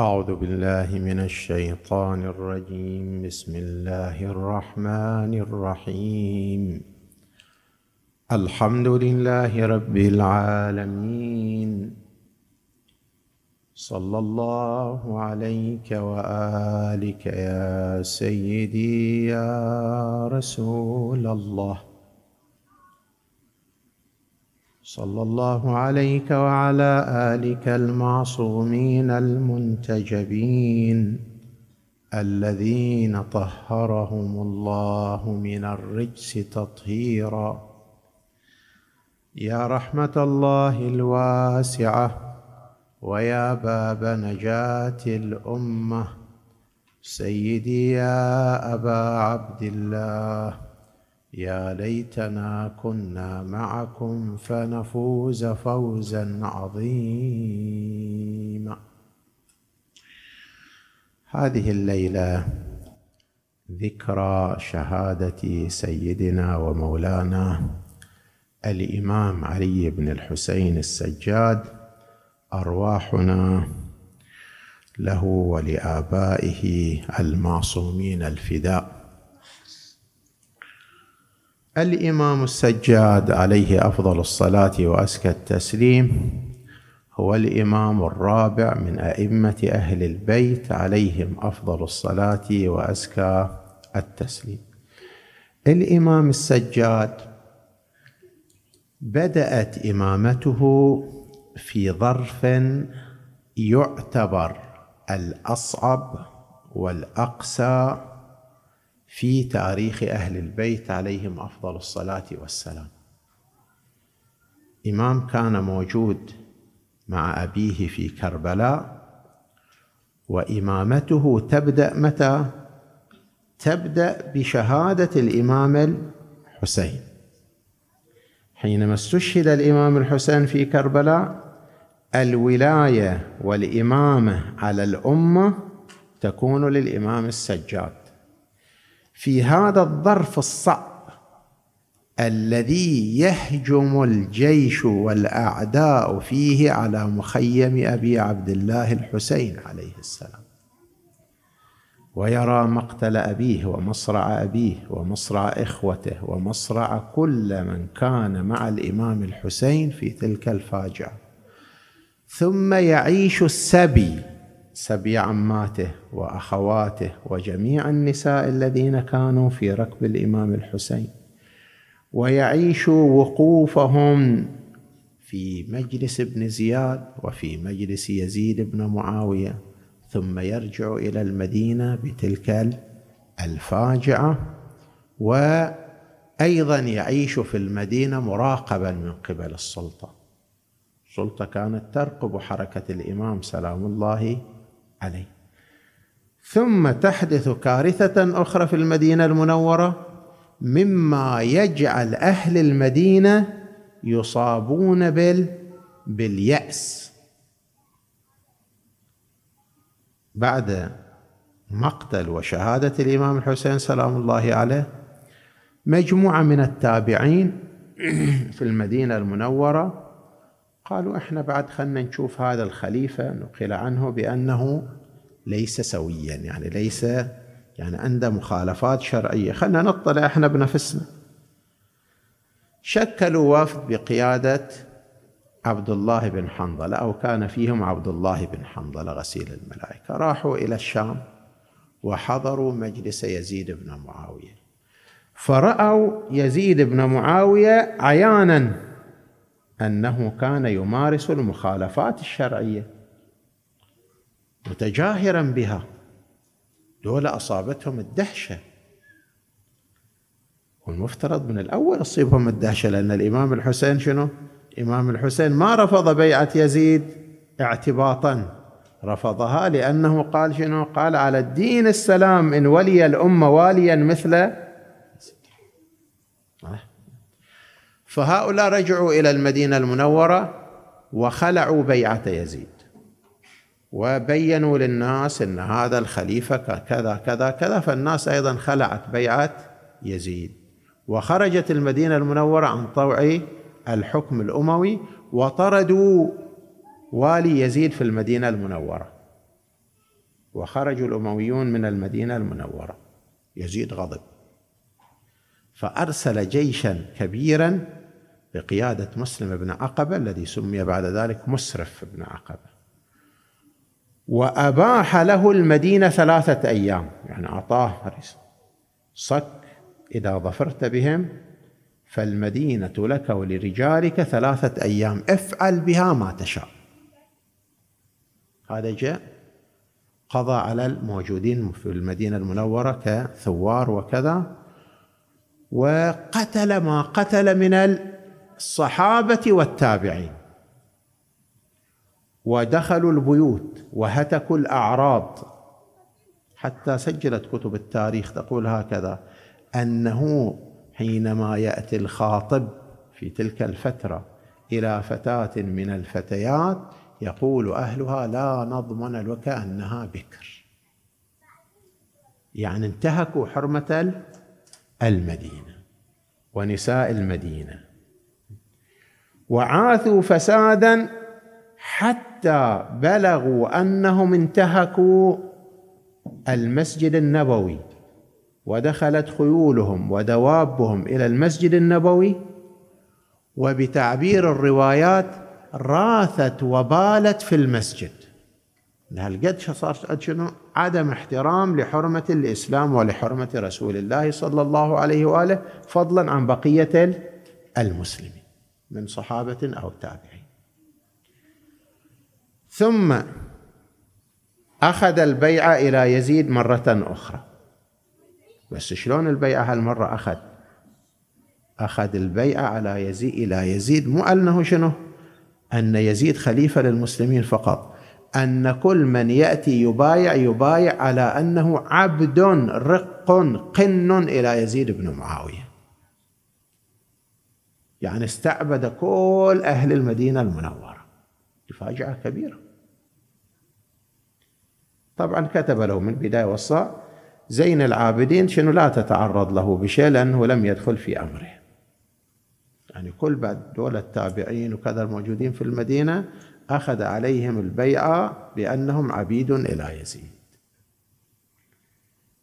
أعوذ بالله من الشيطان الرجيم. بسم الله الرحمن الرحيم. الحمد لله رب العالمين. صلى الله عليك وآلك يا سيدي يا رسول الله. صلى الله عليك وعلى آلك المعصومين المنتجبين الذين طهرهم الله من الرجس تطهيرا. يا رحمة الله الواسعة ويا باب نجاة الأمة. سيدي يا أبا عبد الله. يا ليتنا كنا معكم فنفوز فوزا عظيما. هذه الليلة ذكرى شهادة سيدنا ومولانا الإمام علي بن الحسين السجاد أرواحنا له ولآبائه المعصومين الفداء. الإمام السجاد عليه أفضل الصلاة وأزكى التسليم هو الإمام الرابع من أئمة أهل البيت عليهم أفضل الصلاة وأزكى التسليم. الإمام السجاد بدأت إمامته في ظرف يعتبر الأصعب والأقسى في تاريخ أهل البيت عليهم أفضل الصلاة والسلام. إمام كان موجود مع أبيه في كربلاء وإمامته تبدأ متى؟ تبدأ بشهادة الإمام الحسين. حينما استشهد الإمام الحسين في كربلاء الولاية والإمامة على الأمة تكون للإمام السجاد. في هذا الظرف الصعب الذي يهجم الجيش والأعداء فيه على مخيم أبي عبد الله الحسين عليه السلام. ويرى مقتل أبيه ومصرع أبيه ومصرع إخوته ومصرع كل من كان مع الإمام الحسين في تلك الفاجعة. ثم يعيش السبي سبي عماته وأخواته وجميع النساء الذين كانوا في ركب الإمام الحسين ويعيش وقوفهم في مجلس ابن زياد وفي مجلس يزيد بن معاوية ثم يرجع إلى المدينة بتلك الفاجعة وأيضا يعيش في المدينة مراقبا من قبل السلطة. السلطة كانت ترقب حركة الإمام سلام الله عليه. ثم تحدث كارثة أخرى في المدينة المنورة مما يجعل أهل المدينة يصابون بال باليأس. بعد مقتل وشهادة الإمام الحسين سلام الله عليه مجموعة من التابعين في المدينة المنورة قالوا إحنا بعد خلنا نشوف هذا الخليفة نقل عنه بأنه ليس سويا يعني ليس يعني عنده مخالفات شرعية. خلنا نطلع إحنا بنفسنا. شكلوا وفد بقيادة عبد الله بن حنظلة أو كان فيهم عبد الله بن حنظلة غسيل الملائكة. راحوا إلى الشام وحضروا مجلس يزيد بن معاوية. فرأوا يزيد بن معاوية عيانا. أنه كان يمارس المخالفات الشرعية متجاهرا بها دول أصابتهم الدهشة والمفترض من الأول تصيبهم الدهشة لأن الإمام الحسين شنو؟ الامام الحسين ما رفض بيعة يزيد اعتباطا رفضها لأنه قال شنو؟ قال على الدين السلام إن ولي الأمة واليا مثل فهؤلاء رجعوا إلى المدينة المنورة وخلعوا بيعة يزيد. وبينوا للناس إن هذا الخليفة كذا كذا كذا فالناس أيضا خلعت بيعة يزيد. وخرجت المدينة المنورة عن طوع الحكم الأموي وطردوا والي يزيد في المدينة المنورة. وخرج الأمويون من المدينة المنورة. يزيد غضب. فأرسل جيشا كبيرا بقيادة مسلم بن عقبة الذي سمي بعد ذلك مسرف بن عقبة. وأباح له المدينة ثلاثة أيام يعني أعطاه صك إذا ظفرت بهم فالمدينة لك ولرجالك ثلاثة أيام. افعل بها ما تشاء. هذا جاء قضى على الموجودين في المدينة المنورة كثوار وكذا وقتل ما قتل من الصحابة والتابعين. ودخلوا البيوت وهتكوا الأعراض. حتى سجلت كتب التاريخ تقول هكذا أنه حينما يأتي الخاطب في تلك الفترة إلى فتاة من الفتيات يقول أهلها لا نضمن وكأنها بكر. يعني انتهكوا حرمة المدينة ونساء المدينة. وعاثوا فسادا حتى بلغوا أنهم انتهكوا المسجد النبوي ودخلت خيولهم ودوابهم إلى المسجد النبوي وبتعبير الروايات راثت وبالت في المسجد. هالقد صار شنو؟ عدم احترام لحرمة الإسلام ولحرمة رسول الله صلى الله عليه وآله فضلا عن بقية المسلمين. من صحابة أو تابعين. ثم أخذ البيعة إلى يزيد مرة أخرى. بس شلون البيعة هالمرة أخذ؟ أخذ البيعة على يزيد إلى يزيد مو أنه شنو؟ أن يزيد خليفة للمسلمين فقط. أن كل من يأتي يبايع يبايع على أنه عبد رق قن إلى يزيد بن معاوية. يعني استعبد كل أهل المدينة المنورة. فاجعة كبيرة. طبعا كتب له من البداية والصاع زين العابدين شنو لا تتعرض له بشيء لأنه لم يدخل في أمره. يعني كل بعد دول التابعين وكذا الموجودين في المدينة أخذ عليهم البيعة بأنهم عبيد إلى يزيد.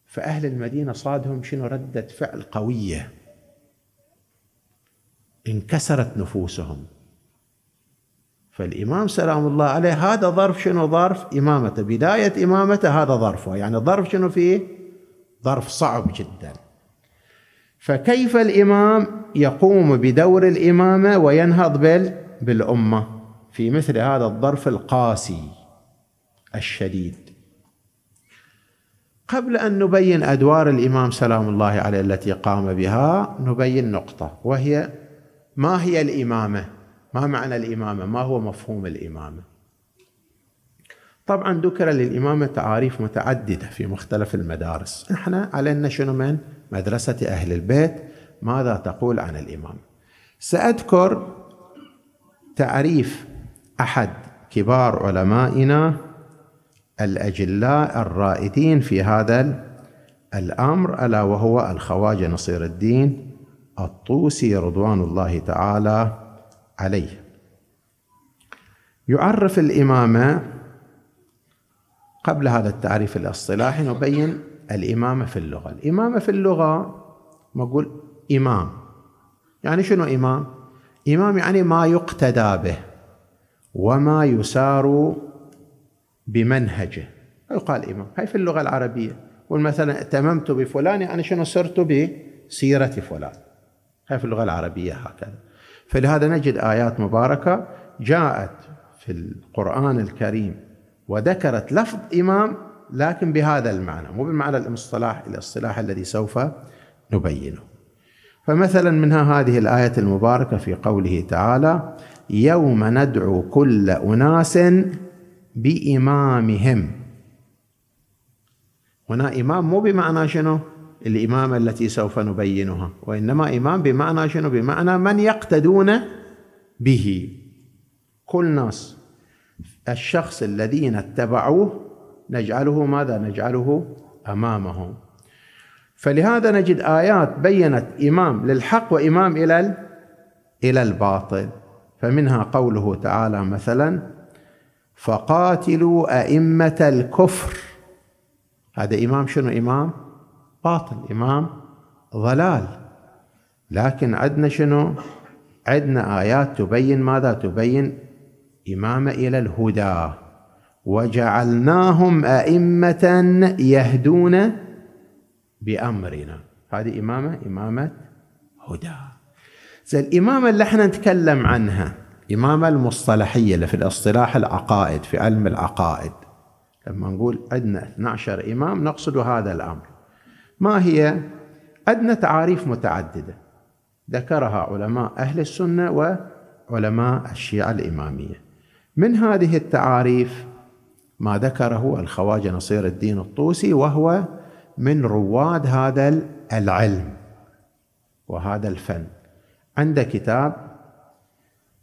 فأهل المدينة صادهم شنو؟ ردة فعل قوية. انكسرت نفوسهم. فالإمام سلام الله عليه هذا ظرف شنو؟ ظرف إمامته. بداية إمامته هذا ظرفه. يعني ظرف شنو فيه؟ ظرف صعب جدا. فكيف الإمام يقوم بدور الإمامة وينهض بالأمة؟ في مثل هذا الظرف القاسي الشديد. قبل أن نبين أدوار الإمام سلام الله عليه التي قام بها نبين نقطة وهي ما هي الإمامة؟ ما معنى الإمامة؟ ما هو مفهوم الإمامة؟ طبعا ذكر للإمامة تعاريف متعددة في مختلف المدارس. إحنا علينا شنو من؟ مدرسة أهل البيت. ماذا تقول عن الإمام؟ سأذكر تعريف أحد كبار علمائنا الأجلاء الرائدين في هذا الأمر ألا وهو الخواجة نصير الدين. الطوسي رضوان الله تعالى عليه. يعرف الإمامة قبل هذا التعريف الإصطلاحي نبين الإمامة في اللغة. الإمامة في اللغة نقول إمام. يعني شنو إمام؟ إمام يعني ما يقتدى به وما يسار بمنهجه. يقال إمام. هاي في اللغة العربية. قل مثلا ائتممت بفلان يعني شنو سرت بسيرة فلان. في اللغة العربية هكذا. فلهذا نجد آيات مباركة جاءت في القرآن الكريم وذكرت لفظ إمام لكن بهذا المعنى مو بالمعنى الاصطلاح الاصطلاح الذي سوف نبينه. فمثلا منها هذه الآية المباركة في قوله تعالى يوم ندعو كل أناس بإمامهم. هنا إمام مو بمعنى شنو؟ الإمامة التي سوف نبينها وإنما إمام بمعنى شنو؟ بمعنى من يقتدون به. كل ناس. الشخص الذين اتبعوه نجعله ماذا؟ نجعله أمامهم فلهذا نجد آيات بينت إمام للحق وإمام إلى إلى الباطل. فمنها قوله تعالى مثلا فقاتلوا أئمة الكفر. هذا إمام شنو؟ إمام باطل إمام ضلال. لكن عندنا شنو؟ عندنا آيات تبين ماذا تبين؟ إمامة إلى الهدى. وجعلناهم أئمة يهدون بأمرنا. هذه إمامة إمامة هدى. زي الإمامة اللي إحنا نتكلم عنها إمامة المصطلحية اللي في الاصطلاح العقائد في علم العقائد. لما نقول عندنا 12 إمام نقصد هذا الأمر. ما هي؟ عندنا تعاريف متعددة. ذكرها علماء أهل السنة وعلماء الشيعة الإمامية. من هذه التعاريف؟ ما ذكره الخواجة نصير الدين الطوسي وهو من رواد هذا العلم وهذا الفن. عنده كتاب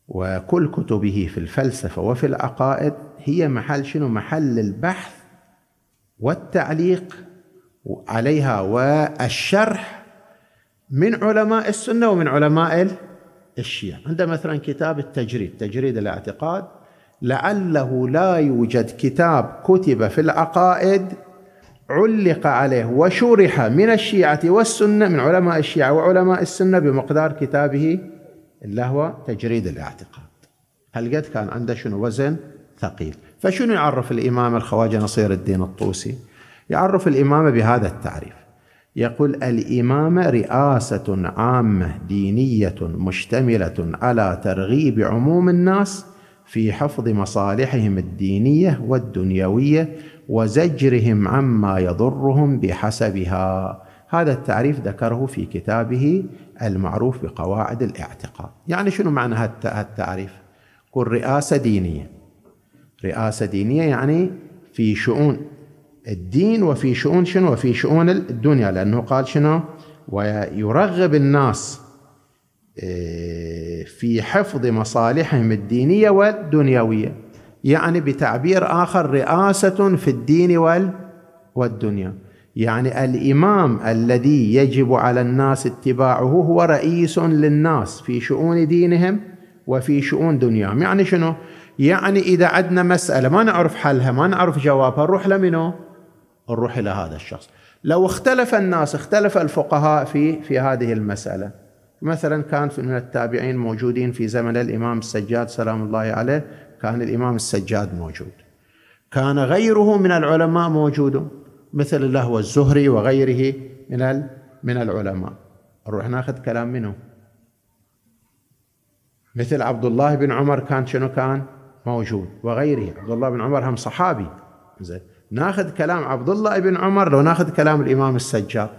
وكل كتبه في الفلسفة وفي العقائد هي محل شنو؟ محل البحث والتعليق عليها والشرح من علماء السنة ومن علماء الشيعة. عنده مثلا كتاب التجريد تجريد الاعتقاد. لعله لا يوجد كتاب كتب في العقائد علق عليه وشرح من الشيعة والسنة من علماء الشيعة وعلماء السنة بمقدار كتابه اللي هو تجريد الاعتقاد. هل قد كان عنده شنو؟ وزن ثقيل. فشنو يعرف الإمام الخواجة نصير الدين الطوسي؟ يعرف الإمامة بهذا التعريف. يقول الإمامة رئاسة عامة دينية مشتملة على ترغيب عموم الناس في حفظ مصالحهم الدينية والدنيوية وزجرهم عما يضرهم بحسبها. هذا التعريف ذكره في كتابه المعروف بقواعد الاعتقاد. يعني شنو معنى هذا التعريف قل رئاسة دينية. رئاسة دينية يعني في شؤون الدين وفي شؤون شنو؟ وفي شؤون الدنيا لأنه قال شنو؟ ويرغب الناس في حفظ مصالحهم الدينية والدنيوية يعني بتعبير آخر رئاسة في الدين والدنيا. يعني الإمام الذي يجب على الناس اتباعه هو رئيس للناس في شؤون دينهم وفي شؤون دنياهم. يعني شنو؟ يعني إذا عندنا مسألة ما نعرف حلها ما نعرف جوابها نروح لمنو؟ نروح إلى هذا الشخص. لو اختلف الناس اختلف الفقهاء في في هذه المسألة. مثلا كان من التابعين موجودين في زمن الإمام السجاد سلام الله عليه كان الإمام السجاد موجود. كان غيره من العلماء موجود مثل اللهو الزهري وغيره من من العلماء. نروح ناخذ كلام منه. مثل عبد الله بن عمر كان شنو كان؟ موجود. وغيره. عبد الله بن عمر هم صحابي. زين. ناخذ كلام عبد الله بن عمر لو ناخذ كلام الإمام السجاد.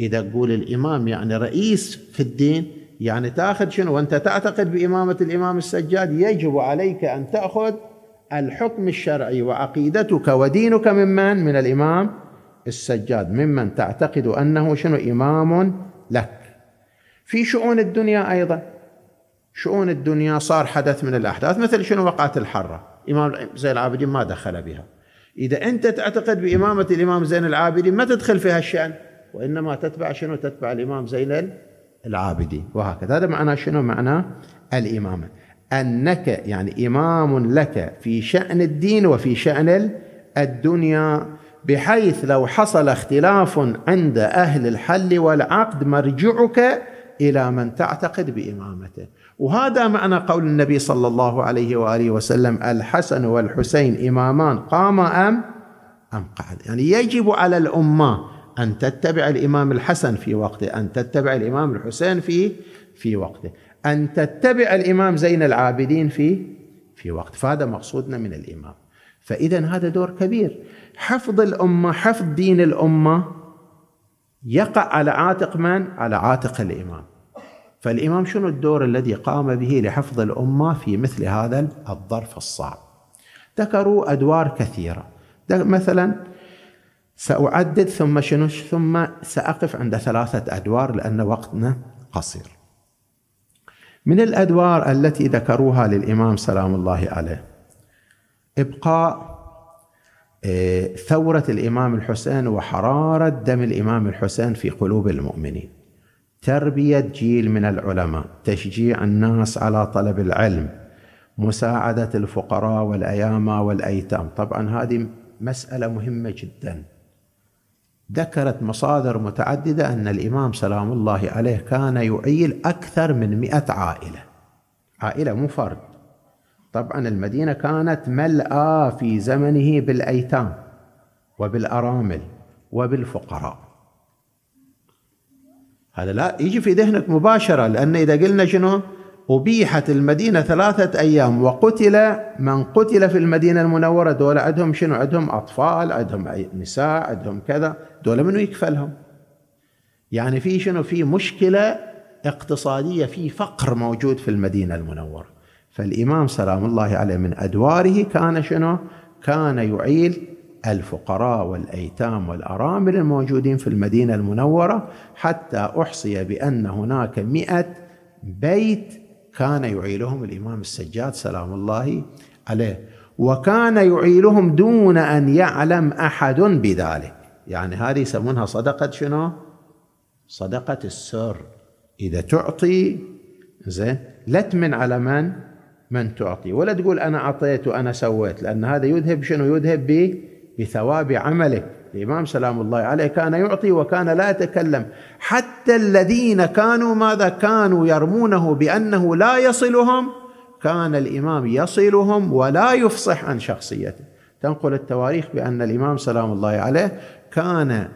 إذا تقول الإمام يعني رئيس في الدين يعني تأخذ شنو؟ وأنت تعتقد بإمامة الإمام السجاد يجب عليك أن تأخذ الحكم الشرعي وعقيدتك ودينك ممن؟ من الإمام السجاد. ممن تعتقد أنه شنو؟ إمام لك. في شؤون الدنيا أيضا. شؤون الدنيا صار حدث من الأحداث مثل شنو؟ وقعت الحرة. إمام زين العابدين ما دخل بها. إذا أنت تعتقد بإمامة الإمام زين العابدين ما تدخل في هالشأن وإنما تتبع شنو؟ تتبع الإمام زين العابدين. وهكذا. هذا معنى شنو؟ معنى الإمامة. أنك يعني إمام لك في شأن الدين وفي شأن الدنيا بحيث لو حصل اختلاف عند أهل الحل والعقد مرجعك إلى من تعتقد بإمامته. وهذا معنى قول النبي صلى الله عليه وآله وسلم الحسن والحسين إمامان قام أم؟ أم قعد. يعني يجب على الأمة أن تتبع الإمام الحسن في وقته أن تتبع الإمام الحسين في في وقته. أن تتبع الإمام زين العابدين في في وقت. فهذا مقصودنا من الإمام. فإذا هذا دور كبير. حفظ الأمة حفظ دين الأمة يقع على عاتق من؟ على عاتق الإمام. فالإمام شنو الدور الذي قام به لحفظ الأمة في مثل هذا الظرف الصعب؟ ذكروا أدوار كثيرة. مثلا سأعدد ثم شنو ثم سأقف عند ثلاثة أدوار لأن وقتنا قصير. من الأدوار التي ذكروها للإمام سلام الله عليه إبقاء آه، ثورة الإمام الحسين وحرارة دم الإمام الحسين في قلوب المؤمنين. تربية جيل من العلماء تشجيع الناس على طلب العلم مساعدة الفقراء والأيامى والأيتام. طبعا هذه مسألة مهمة جدا. ذكرت مصادر متعددة أن الإمام سلام الله عليه كان يعيل أكثر من مئة عائلة. عائلة مو فرد. طبعا المدينة كانت ملأى في زمنه بالأيتام وبالأرامل وبالفقراء. هذا لا يجي في ذهنك مباشرة لأن إذا قلنا شنو؟ أبيحت المدينة ثلاثة أيام وقتل من قتل في المدينة المنورة دول عندهم شنو؟ عندهم أطفال عندهم نساء عندهم كذا دول منو يكفلهم؟ يعني في شنو؟ في مشكلة اقتصادية في فقر موجود في المدينة المنورة. فالإمام سلام الله عليه من أدواره كان شنو؟ كان يعيل الفقراء والأيتام والأرامل الموجودين في المدينة المنورة حتى أحصي بأن هناك مئة بيت كان يعيلهم الإمام السجاد سلام الله عليه. وكان يعيلهم دون أن يعلم أحد بذلك. يعني هذه يسمونها صدقة شنو؟ صدقة السر. إذا تعطي زين لا تمن على من؟ من تعطي. ولا تقول أنا أعطيت وأنا سويت لأن هذا يذهب شنو؟ يذهب بثواب عملك الإمام سلام الله عليه كان يعطي وكان لا يتكلم. حتى الذين كانوا ماذا كانوا يرمونه بأنه لا يصلهم كان الإمام يصلهم ولا يفصح عن شخصيته. تنقل التواريخ بأن الإمام سلام الله عليه كان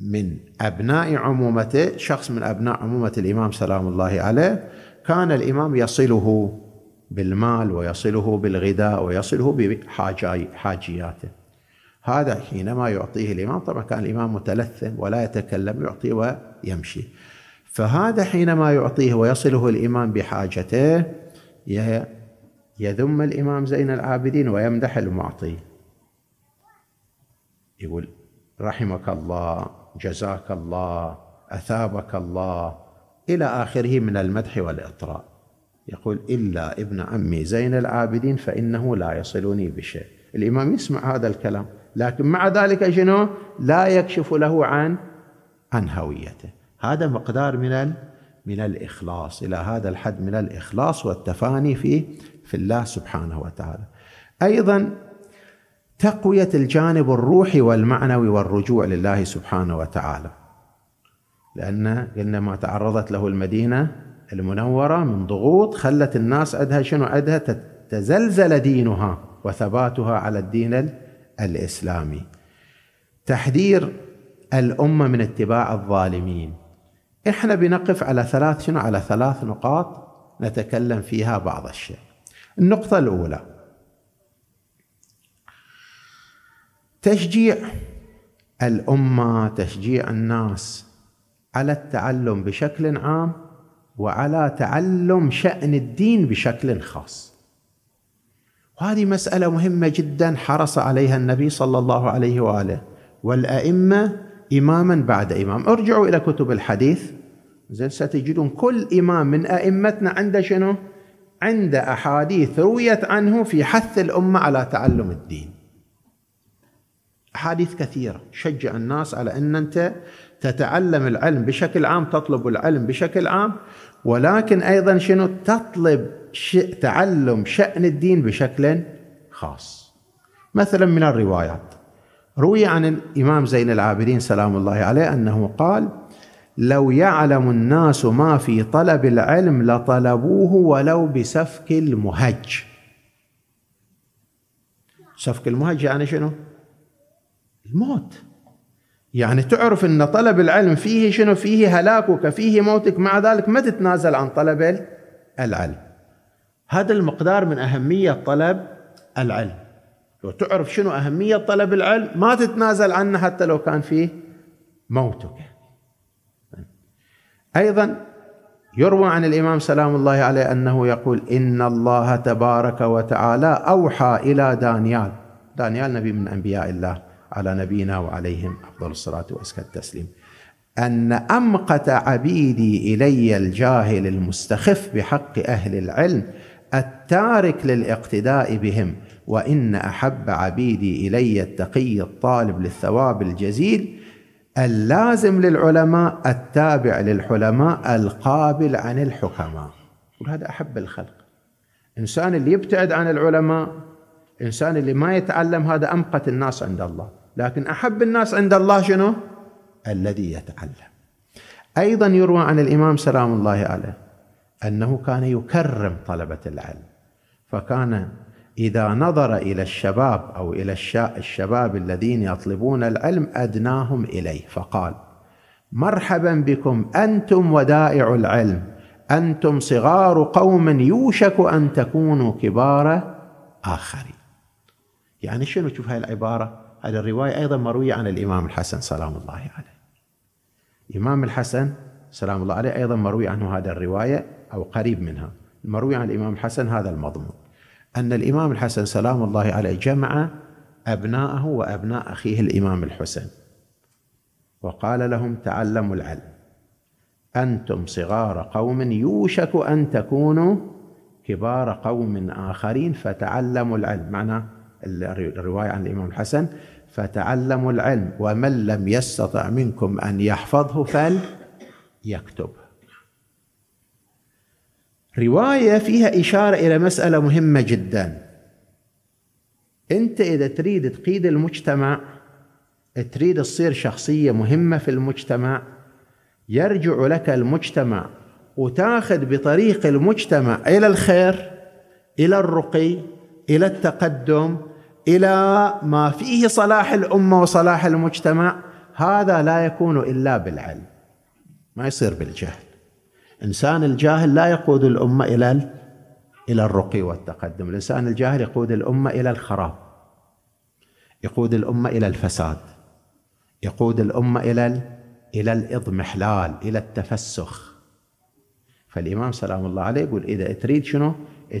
من أبناء عمومته شخص من أبناء عمومة الإمام سلام الله عليه. كان الإمام يصله بالمال ويصله بالغذاء ويصله بحاجياته هذا حينما يعطيه الإمام طبعا كان الإمام متلثم ولا يتكلم يعطي ويمشي. فهذا حينما يعطيه ويصله الإمام بحاجته يذم الإمام زين العابدين ويمدح المعطي. يقول رحمك الله جزاك الله أثابك الله إلى آخره من المدح والإطراء. يقول إلا ابن عمي زين العابدين فإنه لا يصلني بشيء. الإمام يسمع هذا الكلام. لكن مع ذلك شنو؟ لا يكشف له عن عن هويته. هذا مقدار من من الإخلاص. إلى هذا الحد من الإخلاص والتفاني في في الله سبحانه وتعالى. أيضا تقوية الجانب الروحي والمعنوي والرجوع لله سبحانه وتعالى. لأن قلنا ما تعرضت له المدينة المنورة من ضغوط خلت الناس عندها شنو؟ عندها تزلزل دينها وثباتها على الدين الإسلامي. تحذير الأمة من اتباع الظالمين. إحنا بنقف على ثلاث شنو؟ على ثلاث نقاط نتكلم فيها بعض الشيء. النقطة الأولى. تشجيع الأمة تشجيع الناس على التعلم بشكل عام وعلى تعلم شأن الدين بشكل خاص. وهذه مسألة مهمة جدا حرص عليها النبي صلى الله عليه وآله والأئمة إماما بعد إمام. ارجعوا إلى كتب الحديث. زين ستجدون كل إمام من أئمتنا عنده شنو؟ عند أحاديث رويت عنه في حث الأمة على تعلم الدين. أحاديث كثيرة. شجع الناس على أن أنت تتعلم العلم بشكل عام تطلب العلم بشكل عام. ولكن أيضا شنو؟ تطلب تعلم شأن الدين بشكل خاص. مثلا من الروايات. روي عن الإمام زين العابدين سلام الله عليه أنه قال لو يعلم الناس ما في طلب العلم لطلبوه ولو بسفك المهج. سفك المهج يعني شنو؟ الموت. يعني تعرف إن طلب العلم فيه شنو؟ فيه هلاكك فيه موتك. مع ذلك ما تتنازل عن طلب العلم. هذا المقدار من أهمية طلب العلم. لو تعرف شنو أهمية طلب العلم ما تتنازل عنه حتى لو كان فيه موتك. أيضا يروى عن الإمام سلام الله عليه أنه يقول إن الله تبارك وتعالى أوحى إلى دانيال. دانيال نبي من أنبياء الله. على نبينا وعليهم أفضل الصلاة وأزكى التسليم. أن أمقت عبيدي إلي الجاهل المستخف بحق أهل العلم التارك للاقتداء بهم وإن أحب عبيدي إلي التقي الطالب للثواب الجزيل اللازم للعلماء التابع للحلماء القابل عن الحكماء. وهذا أحب الخلق. الانسان اللي يبتعد عن العلماء الإنسان اللي ما يتعلم هذا أمقت الناس عند الله. لكن أحب الناس عند الله شنو؟ الذي يتعلم. أيضا يروى عن الإمام سلام الله عليه أنه كان يكرم طلبة العلم فكان إذا نظر إلى الشباب أو إلى الشباب الذين يطلبون العلم أدناهم إليه فقال مرحبا بكم أنتم ودائع العلم أنتم صغار قوم يوشك أن تكونوا كبار آخرين. يعني شنو تشوف هاي العبارة؟ هذه الرواية أيضا مروية عن الإمام الحسن سلام الله عليه. الإمام الحسن سلام الله عليه أيضا مروي عنه هذا الرواية أو قريب منها. المروي عن الإمام الحسن هذا المضمون. أن الإمام الحسن سلام الله عليه جمع أبناءه وأبناء أخيه الإمام الحسين وقال لهم تعلموا العلم. أنتم صغار قوم يوشك أن تكونوا كبار قوم آخرين فتعلموا العلم. معنى الرواية عن الإمام الحسن فتعلموا العلم ومن لم يستطع منكم أن يحفظه فليكتب رواية فيها إشارة إلى مسألة مهمة جدا. أنت إذا تريد تقيد المجتمع تريد تصير شخصية مهمة في المجتمع يرجع لك المجتمع وتأخذ بطريق المجتمع إلى الخير إلى الرقي إلى التقدم إلى ما فيه صلاح الأمة وصلاح المجتمع هذا لا يكون إلا بالعلم. ما يصير بالجهل. إنسان الجاهل لا يقود الأمة إلى إلى الرقي والتقدم. الإنسان الجاهل يقود الأمة إلى الخراب. يقود الأمة إلى الفساد. يقود الأمة إلى إلى الإضمحلال إلى التفسخ. فالإمام سلام الله عليه يقول إذا تريد شنو؟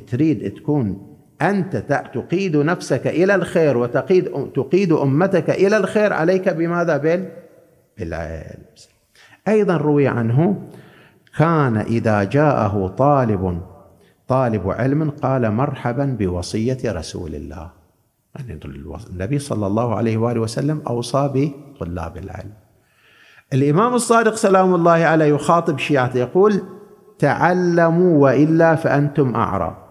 تريد تكون أنت تقيد نفسك إلى الخير وتقيد تقيد أمتك إلى الخير عليك بماذا؟ بالعلم. أيضا روي عنه كان إذا جاءه طالب طالب علم قال مرحبا بوصية رسول الله. يعني النبي صلى الله عليه وآله وسلم أوصى بطلاب العلم. الإمام الصادق سلام الله عليه يخاطب شيعته يقول تعلموا وإلا فأنتم أعرى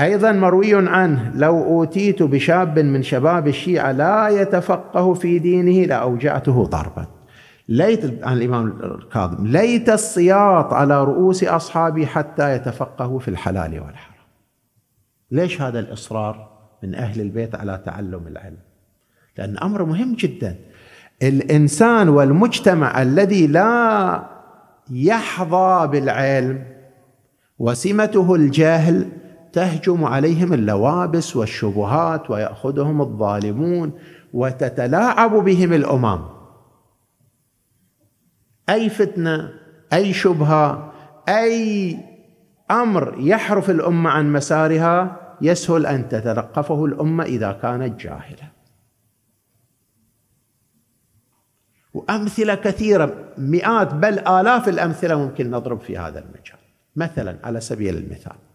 أيضا مروي عنه لو أوتيت بشاب من شباب الشيعة لا يتفقه في دينه لأوجعته ضربا. ليت عن الإمام الكاظم ليت السياط على رؤوس أصحابي حتى يتفقهوا في الحلال والحرام. ليش هذا الإصرار من أهل البيت على تعلم العلم؟ لأن أمر مهم جدا. الإنسان والمجتمع الذي لا يحظى بالعلم وسمته الجهل تهجم عليهم اللوابس والشبهات ويأخذهم الظالمون وتتلاعب بهم الأمم. أي فتنة أي شبهة أي أمر يحرف الأمة عن مسارها يسهل أن تتلقفه الأمة إذا كانت جاهلة. وأمثلة كثيرة مئات بل آلاف الأمثلة ممكن نضرب في هذا المجال. مثلا على سبيل المثال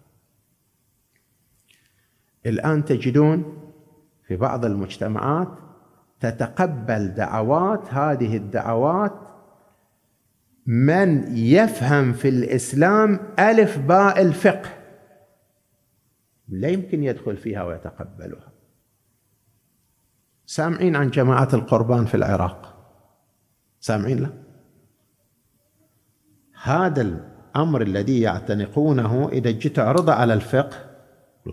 الآن تجدون في بعض المجتمعات تتقبل دعوات هذه الدعوات من يفهم في الإسلام ألف باء الفقه. لا يمكن يدخل فيها ويتقبلها. سامعين عن جماعة القربان في العراق؟ سامعين؟ له هذا الأمر الذي يعتنقونه إذا جيت تعرضه على الفقه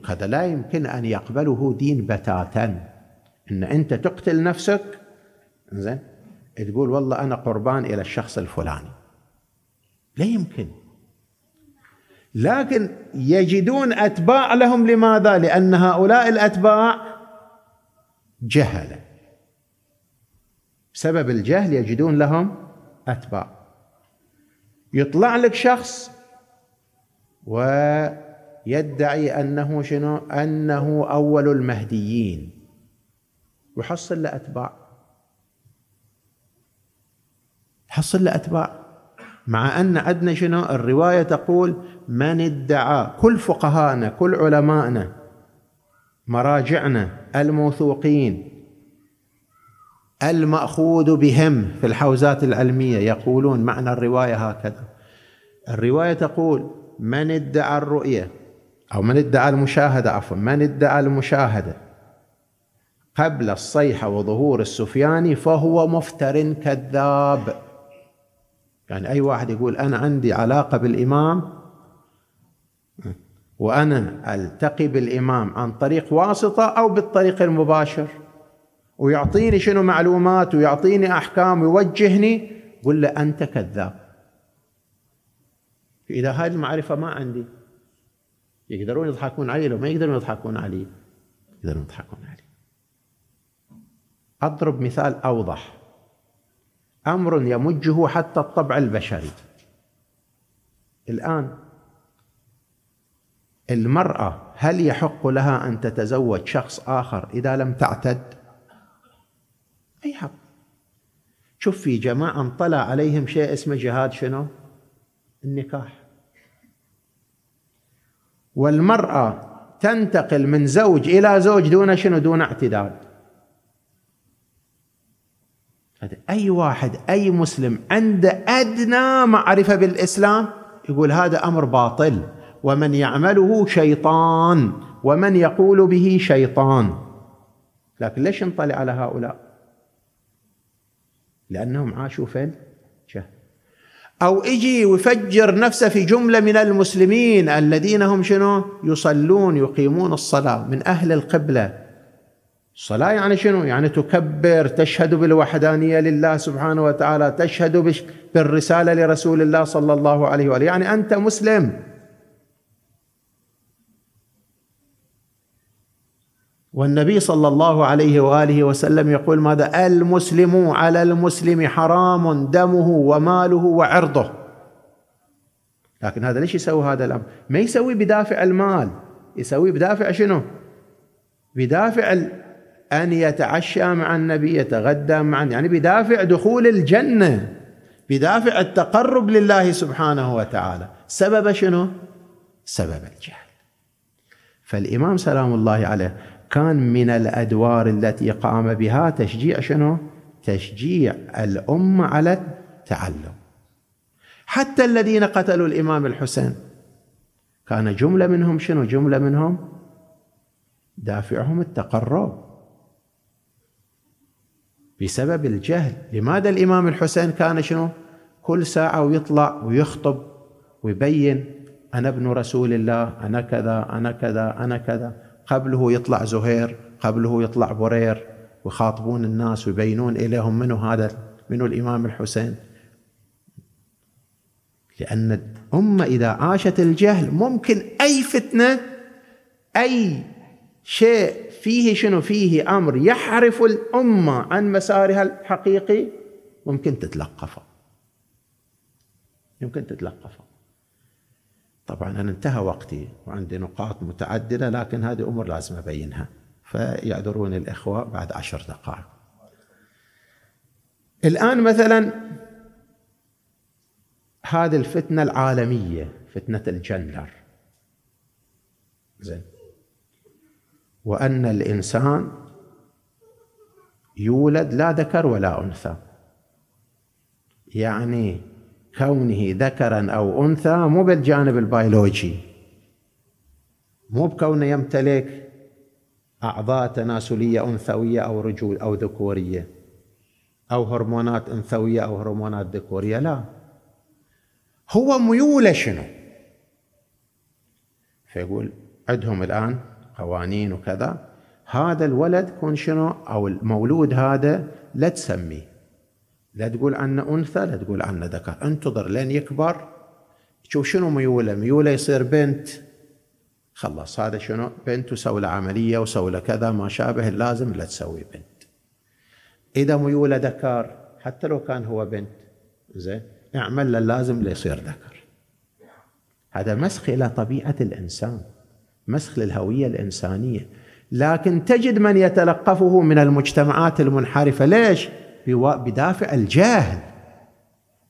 هذا لا يمكن أن يقبله دين بتاتا. إن أنت تقتل نفسك زين تقول والله أنا قربان إلى الشخص الفلاني. لا يمكن. لكن يجدون أتباع لهم لماذا؟ لأن هؤلاء الأتباع جهلة. بسبب الجهل يجدون لهم أتباع. يطلع لك شخص ويدعي أنه شنو؟ أنه أول المهديين. ويحصل له أتباع. حصل له أتباع. مع أن عندنا شنو؟ الرواية تقول من ادعى كل فقهاءنا كل علمائنا مراجعنا الموثوقين المأخوذ بهم في الحوزات العلمية يقولون معنى الرواية هكذا. الرواية تقول من ادعى الرؤية أو من ادعى المشاهدة عفوا من ادعى المشاهدة قبل الصيحة وظهور السفياني فهو مفتر كذاب. يعني أي واحد يقول أنا عندي علاقة بالإمام وأنا ألتقي بالإمام عن طريق واسطة أو بالطريق المباشر ويعطيني شنو معلومات ويعطيني أحكام ويوجهني قل له أنت كذاب. إذا هذه المعرفة ما عندي. يقدرون يضحكون علي لو ما يقدرون يضحكون علي يقدرون يضحكون علي أضرب مثال أوضح. أمر يمجه حتى الطبع البشري. الآن المرأة هل يحق لها أن تتزوج شخص آخر إذا لم تعتد؟ أي حق. شوف في جماعة انطلع عليهم شيء اسمه جهاد شنو؟ النكاح. والمرأة تنتقل من زوج إلى زوج دون شنو؟ دون اعتداد أي واحد أي مسلم عنده أدنى معرفة بالإسلام يقول هذا أمر باطل ومن يعمله شيطان ومن يقول به شيطان. لكن ليش نطلع على هؤلاء؟ لأنهم عاشوا في الجهل. أو إجي ويفجر نفسه في جملة من المسلمين الذين هم شنو؟ يصلون يقيمون الصلاة من أهل القبلة. الصلاة يعني شنو؟ يعني تكبر تشهد بالوحدانية لله سبحانه وتعالى تشهد بالرسالة لرسول الله صلى الله عليه وآله. يعني أنت مسلم. والنبي صلى الله عليه وآله وسلم يقول ماذا؟ المسلم على المسلم حرام دمه وماله وعرضه. لكن هذا ليش يسوي هذا الأمر؟ ما يسوي بدافع المال. يسوي بدافع شنو؟ بدافع أن يتعشى مع النبي يتغدى مع يعني بدافع دخول الجنة. بدافع التقرب لله سبحانه وتعالى. سبب شنو؟ سبب الجهل. فالإمام سلام الله عليه كان من الأدوار التي قام بها تشجيع شنو؟ تشجيع الأمة على التعلم. حتى الذين قتلوا الإمام الحسين كان جملة منهم شنو؟ جملة منهم دافعهم التقرب بسبب الجهل، لماذا الإمام الحسين كان شنو؟ كل ساعة ويطلع ويخطب ويبين أنا ابن رسول الله، أنا كذا، أنا كذا، أنا كذا، قبله يطلع زهير قبله يطلع برير ويخاطبون الناس ويبينون إليهم منو هذا منو الإمام الحسين. لأن الأمة إذا عاشت الجهل ممكن أي فتنة أي شيء فيه شنو فيه أمر يحرف الأمة عن مسارها الحقيقي ممكن تتلقفه. يمكن تتلقفه. طبعا أنا انتهى وقتي وعندي نقاط متعددة لكن هذه أمور لازم أبينها. فيعذروني الإخوة بعد عشر دقائق. الآن مثلا هذه الفتنة العالمية فتنة الجندر. زين. وأن الإنسان يولد لا ذكر ولا أنثى. يعني كونه ذكرا أو أنثى مو بالجانب البيولوجي. مو بكونه يمتلك أعضاء تناسلية أنثوية أو رجول أو ذكورية أو هرمونات أنثوية أو هرمونات ذكورية لا. هو ميوله شنو؟ فيقول عندهم الآن قوانين وكذا. هذا الولد كون شنو؟ أو المولود هذا لا تسميه. لا تقول عنه أنثى لا تقول عنه ذكر. انتظر لين يكبر تشوف شنو ميوله. ميوله يصير بنت. خلص هذا شنو؟ بنت وسوي له عملية وسوي له كذا ما شابه اللازم لا تسوي بنت. إذا ميوله ذكر حتى لو كان هو بنت زين اعمل له اللازم ليصير ذكر. هذا مسخ إلى طبيعة الإنسان مسخ للهوية الإنسانية. لكن تجد من يتلقفه من المجتمعات المنحرفة. ليش؟ بدافع الجهل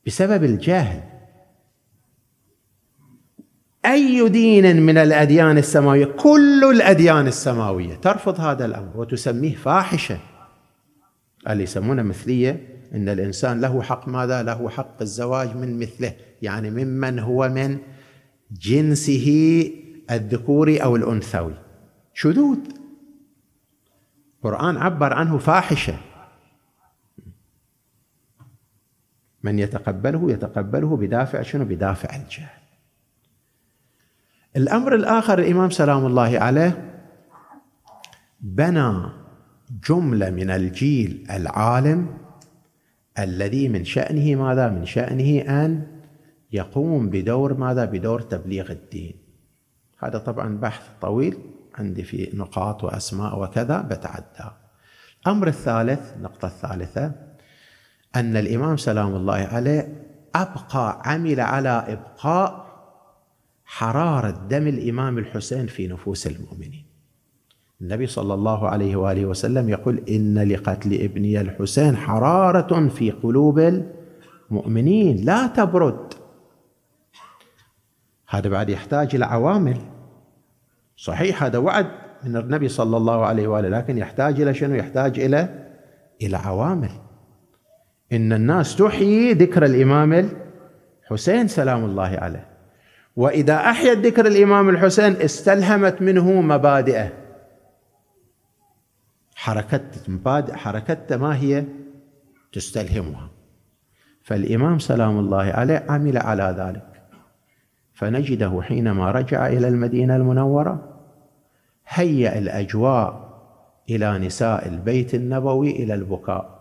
بسبب الجهل أي دين من الأديان السماوية؟ كل الأديان السماوية. ترفض هذا الأمر وتسميه فاحشة. اللي يسمونه مثلية إن الإنسان له حق ماذا؟ له حق الزواج من مثله. يعني ممن هو من جنسه الذكوري أو الأنثوي. شذوذ. القرآن عبر عنه فاحشة. من يتقبله يتقبله بدافع شنو بدافع الجهل الأمر الآخر الإمام سلام الله عليه بنى جملة من الجيل العالم الذي من شأنه ماذا؟ من شأنه أن يقوم بدور ماذا؟ بدور تبليغ الدين هذا طبعا بحث طويل عندي في نقاط وأسماء وكذا بتعدى الأمر الثالث النقطة الثالثة أن الإمام سلام الله عليه أبقى عمل على إبقاء حرارة دم الإمام الحسين في نفوس المؤمنين. النبي صلى الله عليه وآله وسلم يقول إن لقتل ابني الحسين حرارة في قلوب المؤمنين لا تبرد. هذا بعد يحتاج إلى عوامل. صحيح هذا وعد من النبي صلى الله عليه وآله لكن يحتاج إلى شنو؟ يحتاج إلى إلى عوامل. إن الناس تحيي ذكر الإمام الحسين سلام الله عليه. وإذا أحيت ذكر الإمام الحسين استلهمت منه مبادئه. حركت مبادئ حركته ما هي؟ تستلهمها. فالإمام سلام الله عليه عمل على ذلك. فنجده حينما رجع إلى المدينة المنورة هيأ الأجواء إلى نساء البيت النبوي إلى البكاء.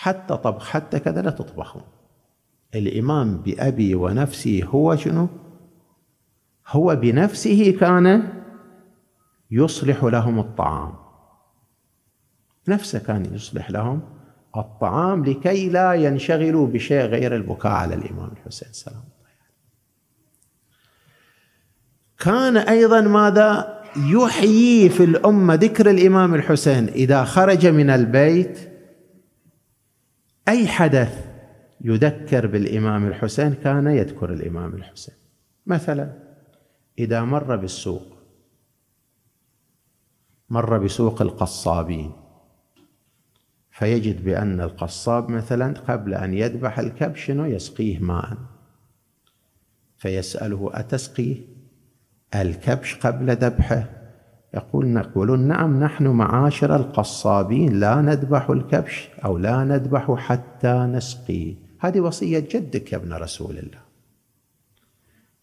حتى طبخ حتى كذا لا تطبخون الإمام بأبي ونفسي هو شنو؟ هو بنفسه كان يصلح لهم الطعام. نفسه كان يصلح لهم الطعام لكي لا ينشغلوا بشيء غير البكاء على الإمام الحسين سلام الله كان أيضا ماذا؟ يحيي في الأمة ذكر الإمام الحسين إذا خرج من البيت أي حدث يذكر بالإمام الحسين كان يذكر الإمام الحسين. مثلا إذا مر بالسوق مر بسوق القصابين فيجد بأن القصاب مثلا قبل أن يذبح الكبش يسقيه ماء. فيسأله أتسقي الكبش قبل ذبحه. يقول نقول نعم نحن معاشر القصابين لا نذبح الكبش أو لا نذبح حتى نسقي. هذه وصية جدك يا ابن رسول الله.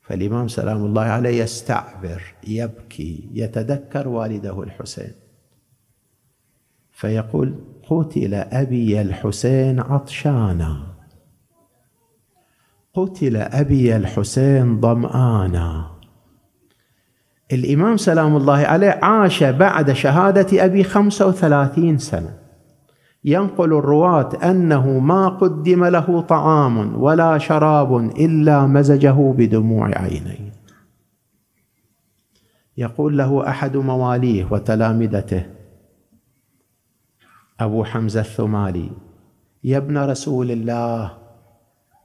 فالإمام سلام الله عليه يستعبر يبكي يتذكر والده الحسين. فيقول قتل أبي الحسين عطشانا. قتل أبي الحسين ظمآنا الإمام سلام الله عليه عاش بعد شهادة أبي خمسة وثلاثين سنة. ينقل الرواة أنه ما قدم له طعام ولا شراب إلا مزجه بدموع عينيه. يقول له أحد مواليه وتلامذته أبو حمزة الثمالي يا ابن رسول الله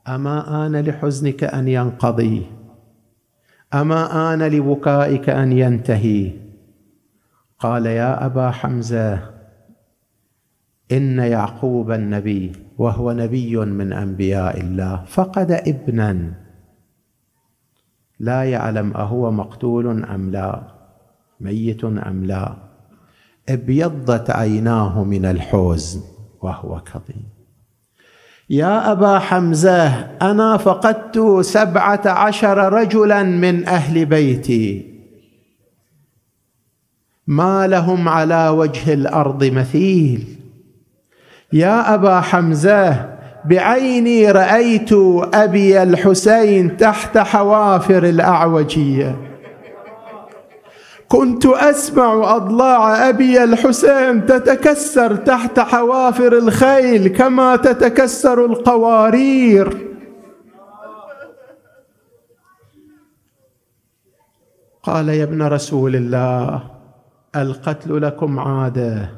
أما آن لحزنك أن ينقضي؟ أما آن لبكائك أن ينتهي؟ قال يا أبا حمزة إن يعقوب النبي وهو نبي من أنبياء الله فقد ابنا. لا يعلم أهو مقتول أم لا ميت أم لا. ابيضت عيناه من الحزن وهو كظيم. يا أبا حمزة أنا فقدت سبعة عشر رجلا من أهل بيتي. ما لهم على وجه الأرض مثيل. يا أبا حمزة بعيني رأيت أبي الحسين تحت حوافر الأعوجية. كنت أسمع أضلاع أبي الحسين تتكسر تحت حوافر الخيل كما تتكسر القوارير. قال يا ابن رسول الله القتل لكم عادة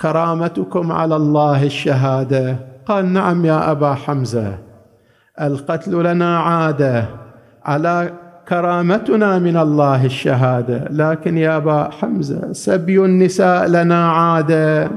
كرامتكم على الله الشهادة. قال نعم يا أبا حمزة القتل لنا عادة على كرامتنا من الله الشهادة. لكن يا أبا حمزة سبي النساء لنا عادة.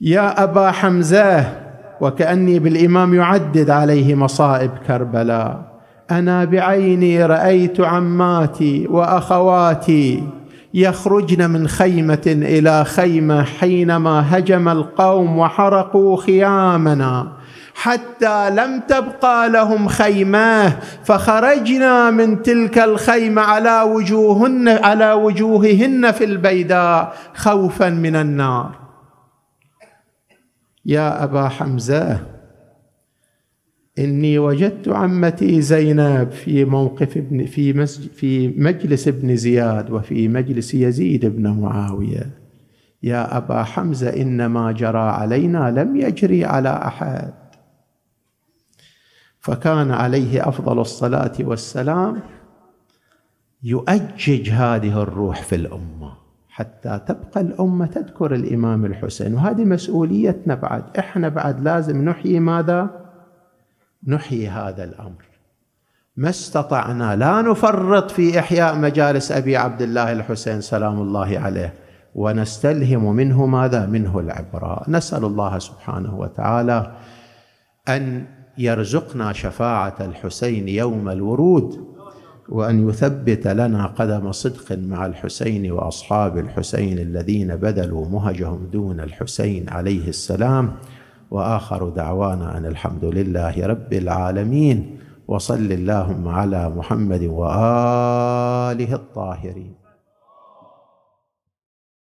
يا أبا حمزة وكأني بالإمام يعدد عليه مصائب كربلاء. أنا بعيني رأيت عماتي وأخواتي يخرجن من خيمة إلى خيمة حينما هجم القوم وحرقوا خيامنا. حتى لم تبقى لهم خيمة فخرجنا من تلك الخيمة على وجوهن على وجوههن في البيداء خوفا من النار. يا أبا حمزة إني وجدت عمتي زينب في موقف ابن في مسجد في مجلس ابن زياد وفي مجلس يزيد بن معاوية. يا أبا حمزة ان ما جرى علينا لم يجري على أحد. فكان عليه أفضل الصلاة والسلام يؤجج هذه الروح في الأمة حتى تبقى الأمة تذكر الإمام الحسين. وهذه مسؤوليتنا بعد. إحنا بعد لازم نحيي ماذا؟ نحيي هذا الأمر. ما استطعنا. لا نفرط في إحياء مجالس أبي عبد الله الحسين سلام الله عليه. ونستلهم منه ماذا؟ منه العبرة. نسأل الله سبحانه وتعالى أن يرزقنا شفاعة الحسين يوم الورود وأن يثبت لنا قدم صدق مع الحسين وأصحاب الحسين الذين بذلوا مهجهم دون الحسين عليه السلام. وآخر دعوانا أن الحمد لله رب العالمين وصل اللهم على محمد وآله الطاهرين.